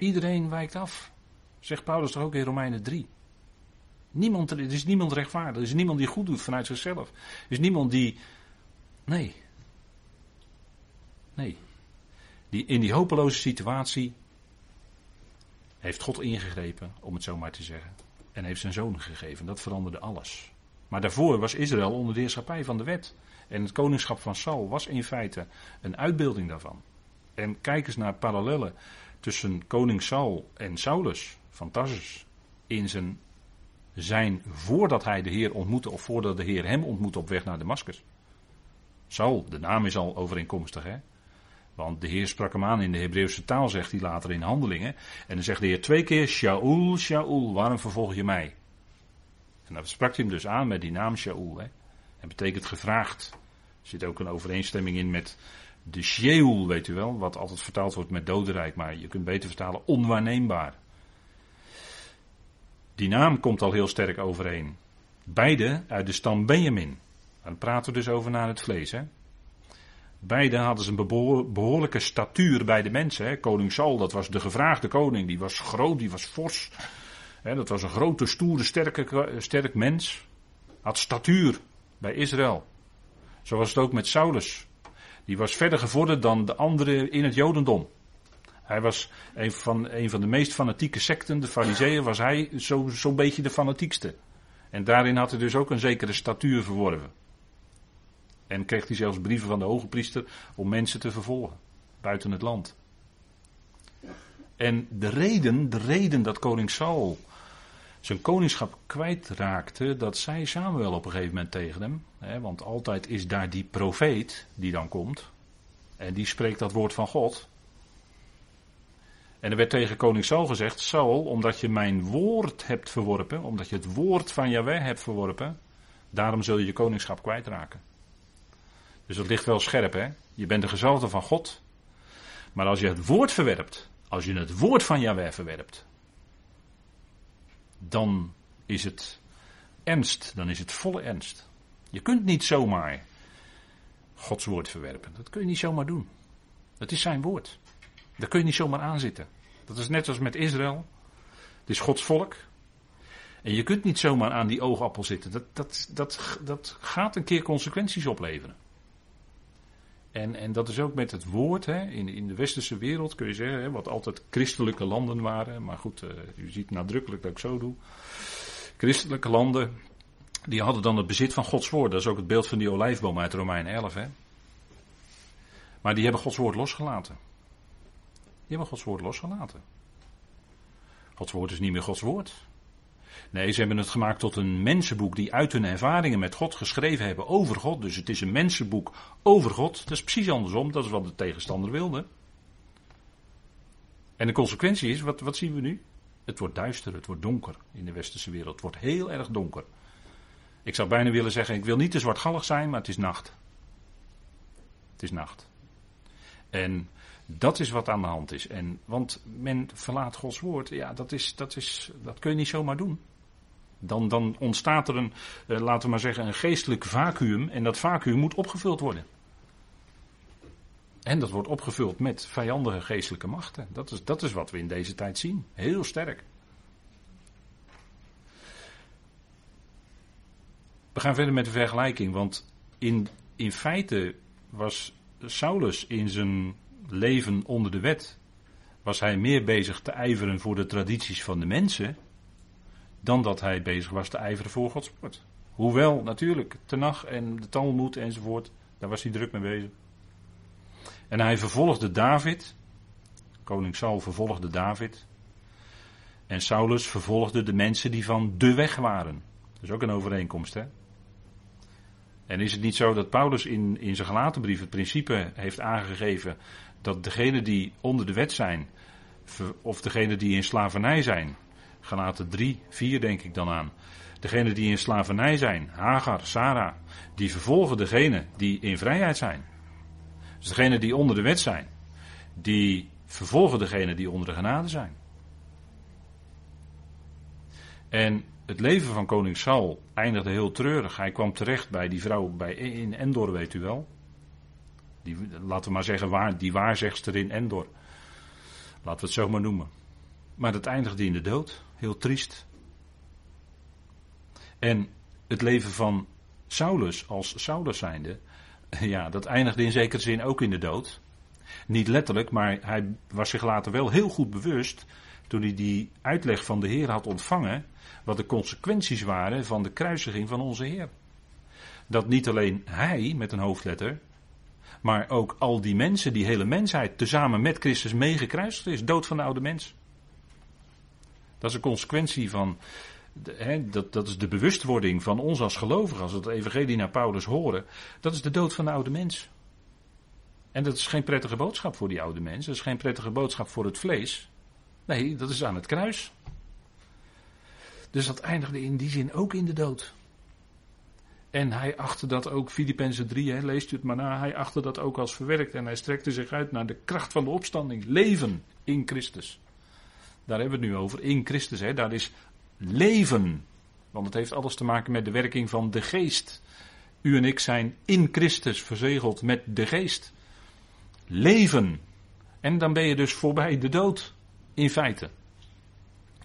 [SPEAKER 1] Iedereen wijkt af. Zegt Paulus toch ook in Romeinen 3. Niemand, er is niemand rechtvaardig. Er is niemand die goed doet vanuit zichzelf. Er is niemand die. Nee. Nee. Die, in die hopeloze situatie heeft God ingegrepen, om het zo maar te zeggen. En heeft zijn zoon gegeven. Dat veranderde alles. Maar daarvoor was Israël onder de heerschappij van de wet. En het koningschap van Saul was in feite een uitbeelding daarvan. En kijk eens naar parallellen tussen koning Saul en Saulus van Tarsus in zijn zijn voordat hij de Heer ontmoette of voordat de Heer hem ontmoette op weg naar Damascus. Saul, de naam is al overeenkomstig hè. Want de Heer sprak hem aan in de Hebreeuwse taal, zegt hij later in handelingen. En dan zegt de Heer twee keer, Shaul, Shaul, waarom vervolg je mij? En dan sprak hij hem dus aan met die naam Shaul. Hè. En betekent gevraagd. Er zit ook een overeenstemming in met de Sheol, weet u wel, wat altijd vertaald wordt met dodenrijk, maar je kunt beter vertalen onwaarneembaar. Die naam komt al heel sterk overeen. Beide uit de stam Benjamin. Dan praten we dus over naar het vlees. Hè? Beide hadden ze een behoorlijke statuur bij de mensen. Hè. Koning Saul, dat was de gevraagde koning. Die was groot, die was fors. Hè, dat was een grote, stoere, sterke, sterk mens. Had statuur bij Israël. Zo was het ook met Saulus. Die was verder gevorderd dan de anderen in het Jodendom. Hij was een van, een van de meest fanatieke secten, de Fariseeën, was hij zo'n zo beetje de fanatiekste. En daarin had hij dus ook een zekere statuur verworven. En kreeg hij zelfs brieven van de hoge priester om mensen te vervolgen. Buiten het land. En de reden, de reden dat koning Saul zijn koningschap kwijtraakte, dat zei Samuel op een gegeven moment tegen hem. Hè, want altijd is daar die profeet die dan komt. En die spreekt dat woord van God. En er werd tegen koning Saul gezegd: Saul, omdat je mijn woord hebt verworpen, omdat je het woord van Yahweh hebt verworpen, daarom zul je je koningschap kwijtraken. Dus dat ligt wel scherp, hè? Je bent de gezalfde van God. Maar als je het woord verwerpt, als je het woord van Yahweh verwerpt, dan is het ernst, dan is het volle ernst. Je kunt niet zomaar Gods woord verwerpen. Dat kun je niet zomaar doen. Dat is zijn woord. Daar kun je niet zomaar aan zitten. Dat is net als met Israël. Het is Gods volk. En je kunt niet zomaar aan die oogappel zitten. Dat, dat, dat, dat gaat een keer consequenties opleveren. En, en dat is ook met het woord. Hè. In, in de westerse wereld kun je zeggen, hè, wat altijd christelijke landen waren. Maar goed, uh, u ziet nadrukkelijk dat ik zo doe. Christelijke landen, die hadden dan het bezit van Gods woord. Dat is ook het beeld van die olijfboom uit Romein 11. Hè. Maar die hebben Gods woord losgelaten. Die hebben Gods woord losgelaten. Gods woord is niet meer Gods woord. Nee, ze hebben het gemaakt tot een mensenboek die uit hun ervaringen met God geschreven hebben over God. Dus het is een mensenboek over God. Dat is precies andersom, dat is wat de tegenstander wilde. En de consequentie is, wat, wat zien we nu? Het wordt duister, het wordt donker in de westerse wereld. Het wordt heel erg donker. Ik zou bijna willen zeggen, ik wil niet te zwartgallig zijn, maar het is nacht. Het is nacht. En dat is wat aan de hand is. En, want men verlaat Gods woord. Ja, dat, is, dat, is, dat kun je niet zomaar doen. Dan, dan ontstaat er een, eh, laten we maar zeggen, een geestelijk vacuüm. En dat vacuüm moet opgevuld worden. En dat wordt opgevuld met vijandige geestelijke machten. Dat is, dat is wat we in deze tijd zien. Heel sterk. We gaan verder met de vergelijking. Want in, in feite was Saulus in zijn leven onder de wet, was hij meer bezig te ijveren voor de tradities van de mensen, dan dat hij bezig was te ijveren voor Gods woord. Hoewel, natuurlijk, Tenach en de Talmud enzovoort, daar was hij druk mee bezig. En hij vervolgde David, koning Saul vervolgde David, en Saulus vervolgde de mensen die van de weg waren. Dat is ook een overeenkomst, hè? En is het niet zo dat Paulus in, in zijn gelaten brief het principe heeft aangegeven dat degenen die onder de wet zijn, of degenen die in slavernij zijn, gelaten 3, 4 denk ik dan aan, degenen die in slavernij zijn, Hagar, Sarah, die vervolgen degenen die in vrijheid zijn. Dus degenen die onder de wet zijn, die vervolgen degenen die onder de genade zijn. En het leven van koning Saul eindigde heel treurig. Hij kwam terecht bij die vrouw bij, in Endor, weet u wel. Die, laten we maar zeggen, waar, die waarzegster in Endor. Laten we het zo maar noemen. Maar dat eindigde in de dood. Heel triest. En het leven van Saulus als Saulus zijnde, (laughs) ja, dat eindigde in zekere zin ook in de dood. Niet letterlijk, maar hij was zich later wel heel goed bewust, toen hij die uitleg van de Heer had ontvangen, wat de consequenties waren van de kruisiging van onze Heer. Dat niet alleen hij met een hoofdletter, maar ook al die mensen, die hele mensheid, tezamen met Christus meegekruisigd is. Dood van de oude mens. Dat is een consequentie van. dat, dat is de bewustwording van ons als gelovigen, als we het evangelie naar Paulus horen. Dat is de dood van de oude mens. En dat is geen prettige boodschap voor die oude mens. Dat is geen prettige boodschap voor het vlees. Nee, dat is aan het kruis. Dus dat eindigde in die zin ook in de dood. En hij achtte dat ook, Filippenzen 3, hè, leest u het maar na, hij achtte dat ook als verwerkt. En hij strekte zich uit naar de kracht van de opstanding. Leven in Christus. Daar hebben we het nu over, in Christus. Hè. Daar is leven. Want het heeft alles te maken met de werking van de geest. U en ik zijn in Christus verzegeld met de geest. Leven. En dan ben je dus voorbij de dood, in feite.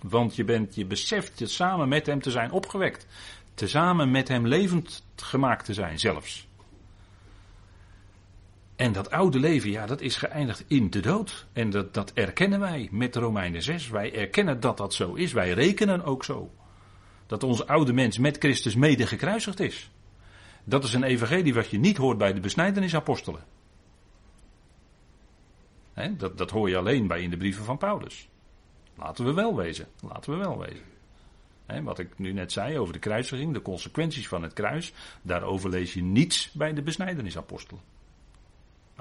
[SPEAKER 1] Want je, bent, je beseft je samen met hem te zijn opgewekt. Tezamen met hem levend gemaakt te zijn zelfs. En dat oude leven, ja, dat is geëindigd in de dood. En dat, dat erkennen wij met Romeinen 6. Wij erkennen dat dat zo is. Wij rekenen ook zo. Dat onze oude mens met Christus mede gekruisigd is. Dat is een evangelie wat je niet hoort bij de besnijdenisapostelen. Dat, dat hoor je alleen bij in de brieven van Paulus. Laten we wel wezen. Laten we wel wezen. wat ik nu net zei over de kruisiging, de consequenties van het kruis, daarover lees je niets bij de besnijdenisapostelen.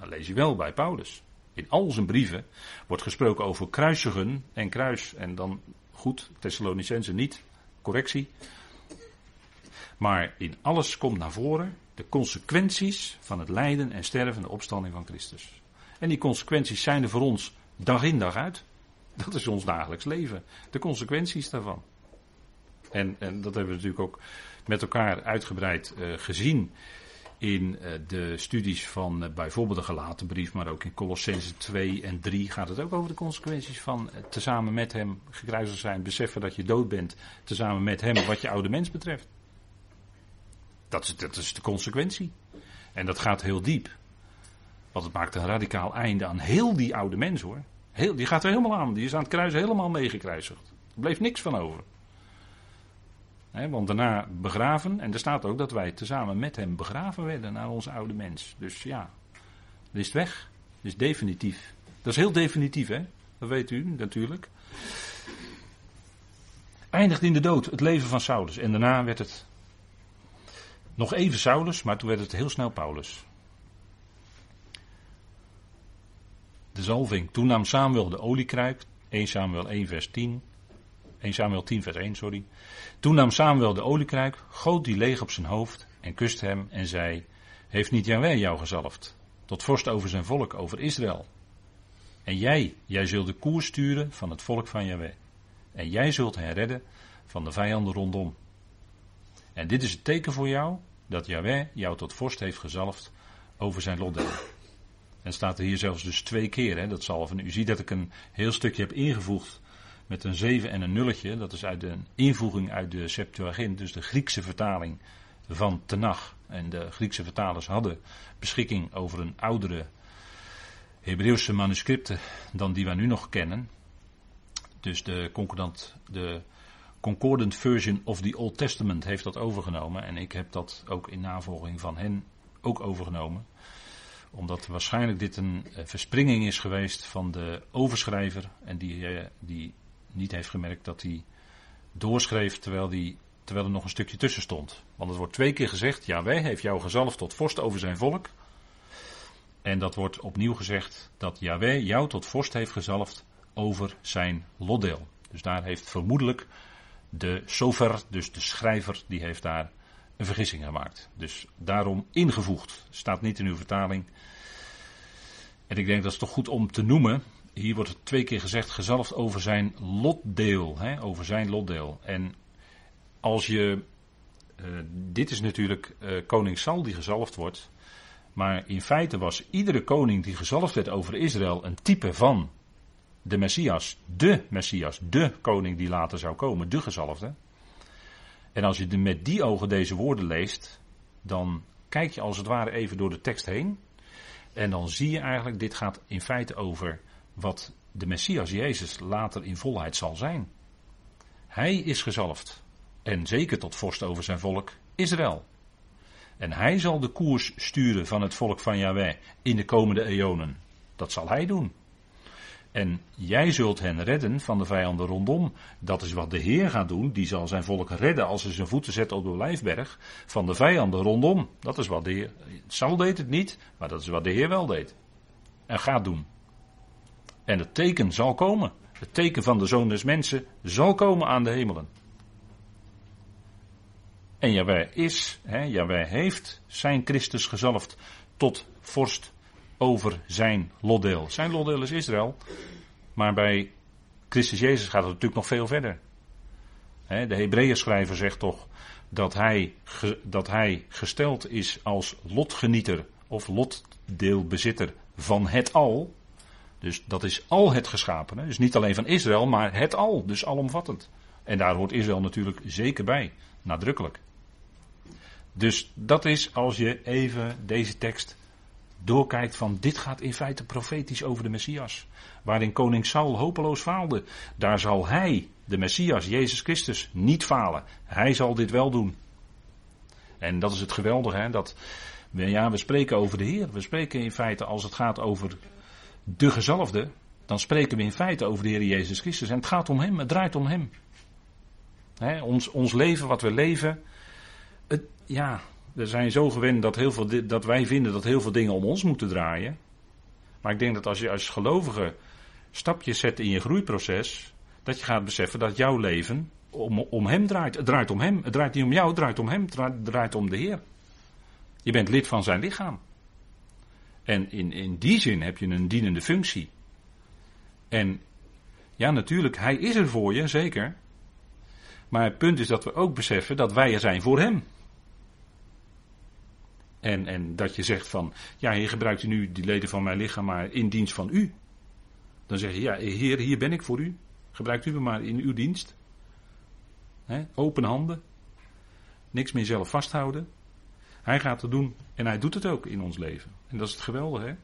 [SPEAKER 1] Lees je wel bij Paulus. In al zijn brieven wordt gesproken over kruisigen en kruis. En dan goed, Thessalonicense niet, correctie. Maar in alles komt naar voren de consequenties van het lijden en sterven en de opstanding van Christus. En die consequenties zijn er voor ons dag in dag uit. Dat is ons dagelijks leven. De consequenties daarvan. En, en dat hebben we natuurlijk ook met elkaar uitgebreid uh, gezien in uh, de studies van uh, bijvoorbeeld de gelaten brief, maar ook in Colossense 2 en 3 gaat het ook over de consequenties van tezamen met hem gekruisigd zijn, beseffen dat je dood bent, tezamen met hem wat je oude mens betreft. Dat is, dat is de consequentie. En dat gaat heel diep. Want het maakt een radicaal einde aan heel die oude mens hoor. Die gaat er helemaal aan. Die is aan het kruis helemaal meegekruisigd. Er bleef niks van over. want daarna begraven. En er staat ook dat wij tezamen met hem begraven werden naar onze oude mens. Dus ja, dat is weg. Dat is definitief. Dat is heel definitief hè. Dat weet u natuurlijk. Eindigt in de dood het leven van Saulus. En daarna werd het nog even Saulus, maar toen werd het heel snel Paulus. De zalving. Toen nam Samuel de oliekruik. 1 Samuel 1 vers 10. 1 Samuel 10 vers 1, sorry. Toen nam Samuel de oliekruik, goot die leeg op zijn hoofd en kuste hem en zei, heeft niet Jahweh jou gezalfd, tot vorst over zijn volk, over Israël? En jij, jij zult de koers sturen van het volk van Jahweh. En jij zult hen redden van de vijanden rondom. En dit is het teken voor jou dat Yahweh jou tot vorst heeft gezalfd over zijn lotdeel. En staat er hier zelfs dus twee keer, hè, dat zalven. U ziet dat ik een heel stukje heb ingevoegd met een 7 en een nulletje. Dat is uit de invoeging uit de Septuagint, dus de Griekse vertaling van Tenach. En de Griekse vertalers hadden beschikking over een oudere Hebreeuwse manuscripten dan die wij nu nog kennen. Dus de concordant, de Concordant Version of the Old Testament heeft dat overgenomen. En ik heb dat ook in navolging van hen ook overgenomen. Omdat waarschijnlijk dit een eh, verspringing is geweest van de overschrijver. En die, eh, die niet heeft gemerkt dat hij doorschreef terwijl, die, terwijl er nog een stukje tussen stond. Want het wordt twee keer gezegd, ja wij heeft jou gezalfd tot vorst over zijn volk. En dat wordt opnieuw gezegd dat Yahweh jou tot vorst heeft gezalfd over zijn lotdeel. Dus daar heeft vermoedelijk de sofer, dus de schrijver, die heeft daar een vergissing gemaakt. Dus daarom ingevoegd. Staat niet in uw vertaling. En ik denk dat is toch goed om te noemen. Hier wordt het twee keer gezegd, gezalfd over zijn lotdeel. Hè, over zijn lotdeel. En als je. Uh, dit is natuurlijk uh, koning Sal die gezalfd wordt. Maar in feite was iedere koning die gezalfd werd over Israël een type van de Messias, de Messias, de koning die later zou komen, de gezalfde. En als je met die ogen deze woorden leest, dan kijk je als het ware even door de tekst heen. En dan zie je eigenlijk, dit gaat in feite over wat de Messias Jezus later in volheid zal zijn. Hij is gezalfd. En zeker tot vorst over zijn volk Israël. En hij zal de koers sturen van het volk van Yahweh in de komende eonen. Dat zal hij doen. En jij zult hen redden van de vijanden rondom. Dat is wat de Heer gaat doen. Die zal zijn volk redden als hij zijn voeten zet op de Olijfberg. Van de vijanden rondom. Dat is wat de Heer. Saul deed het niet, maar dat is wat de Heer wel deed. En gaat doen. En het teken zal komen. Het teken van de zoon des mensen zal komen aan de hemelen. En Jawij is, hè, Jawij heeft zijn Christus gezalfd tot vorst over zijn lotdeel. Zijn lotdeel is Israël. Maar bij Christus Jezus gaat het natuurlijk nog veel verder. De Hebreeën zegt toch dat hij, dat hij gesteld is als lotgenieter of lotdeelbezitter van het al. Dus dat is al het geschapene. Dus niet alleen van Israël, maar het al. Dus alomvattend. En daar hoort Israël natuurlijk zeker bij. Nadrukkelijk. Dus dat is als je even deze tekst doorkijkt van dit gaat in feite profetisch over de Messias. Waarin koning Saul hopeloos faalde. Daar zal hij, de Messias, Jezus Christus, niet falen. Hij zal dit wel doen. En dat is het geweldige, hè, dat ja, we spreken over de Heer. We spreken in feite als het gaat over de gezalfde, dan spreken we in feite over de Heer Jezus Christus. En het gaat om Hem, het draait om Hem. ons, ons leven, wat we leven, het, ja, we zijn zo gewend dat, heel veel, dat wij vinden dat heel veel dingen om ons moeten draaien. Maar ik denk dat als je als gelovige stapjes zet in je groeiproces, dat je gaat beseffen dat jouw leven om, om Hem draait. Het draait om Hem. Het draait niet om jou, het draait om Hem. Het draait om de Heer. Je bent lid van zijn lichaam. En in, in die zin heb je een dienende functie. En ja, natuurlijk, hij is er voor je, zeker. Maar het punt is dat we ook beseffen dat wij er zijn voor hem. En, en dat je zegt van, ja, hier gebruikt u nu die leden van mijn lichaam maar in dienst van u. Dan zeg je, ja, heer, hier ben ik voor u. Gebruikt u me maar in uw dienst. open handen. Niks meer zelf vasthouden. Hij gaat het doen en hij doet het ook in ons leven. En dat is het geweldige, hè?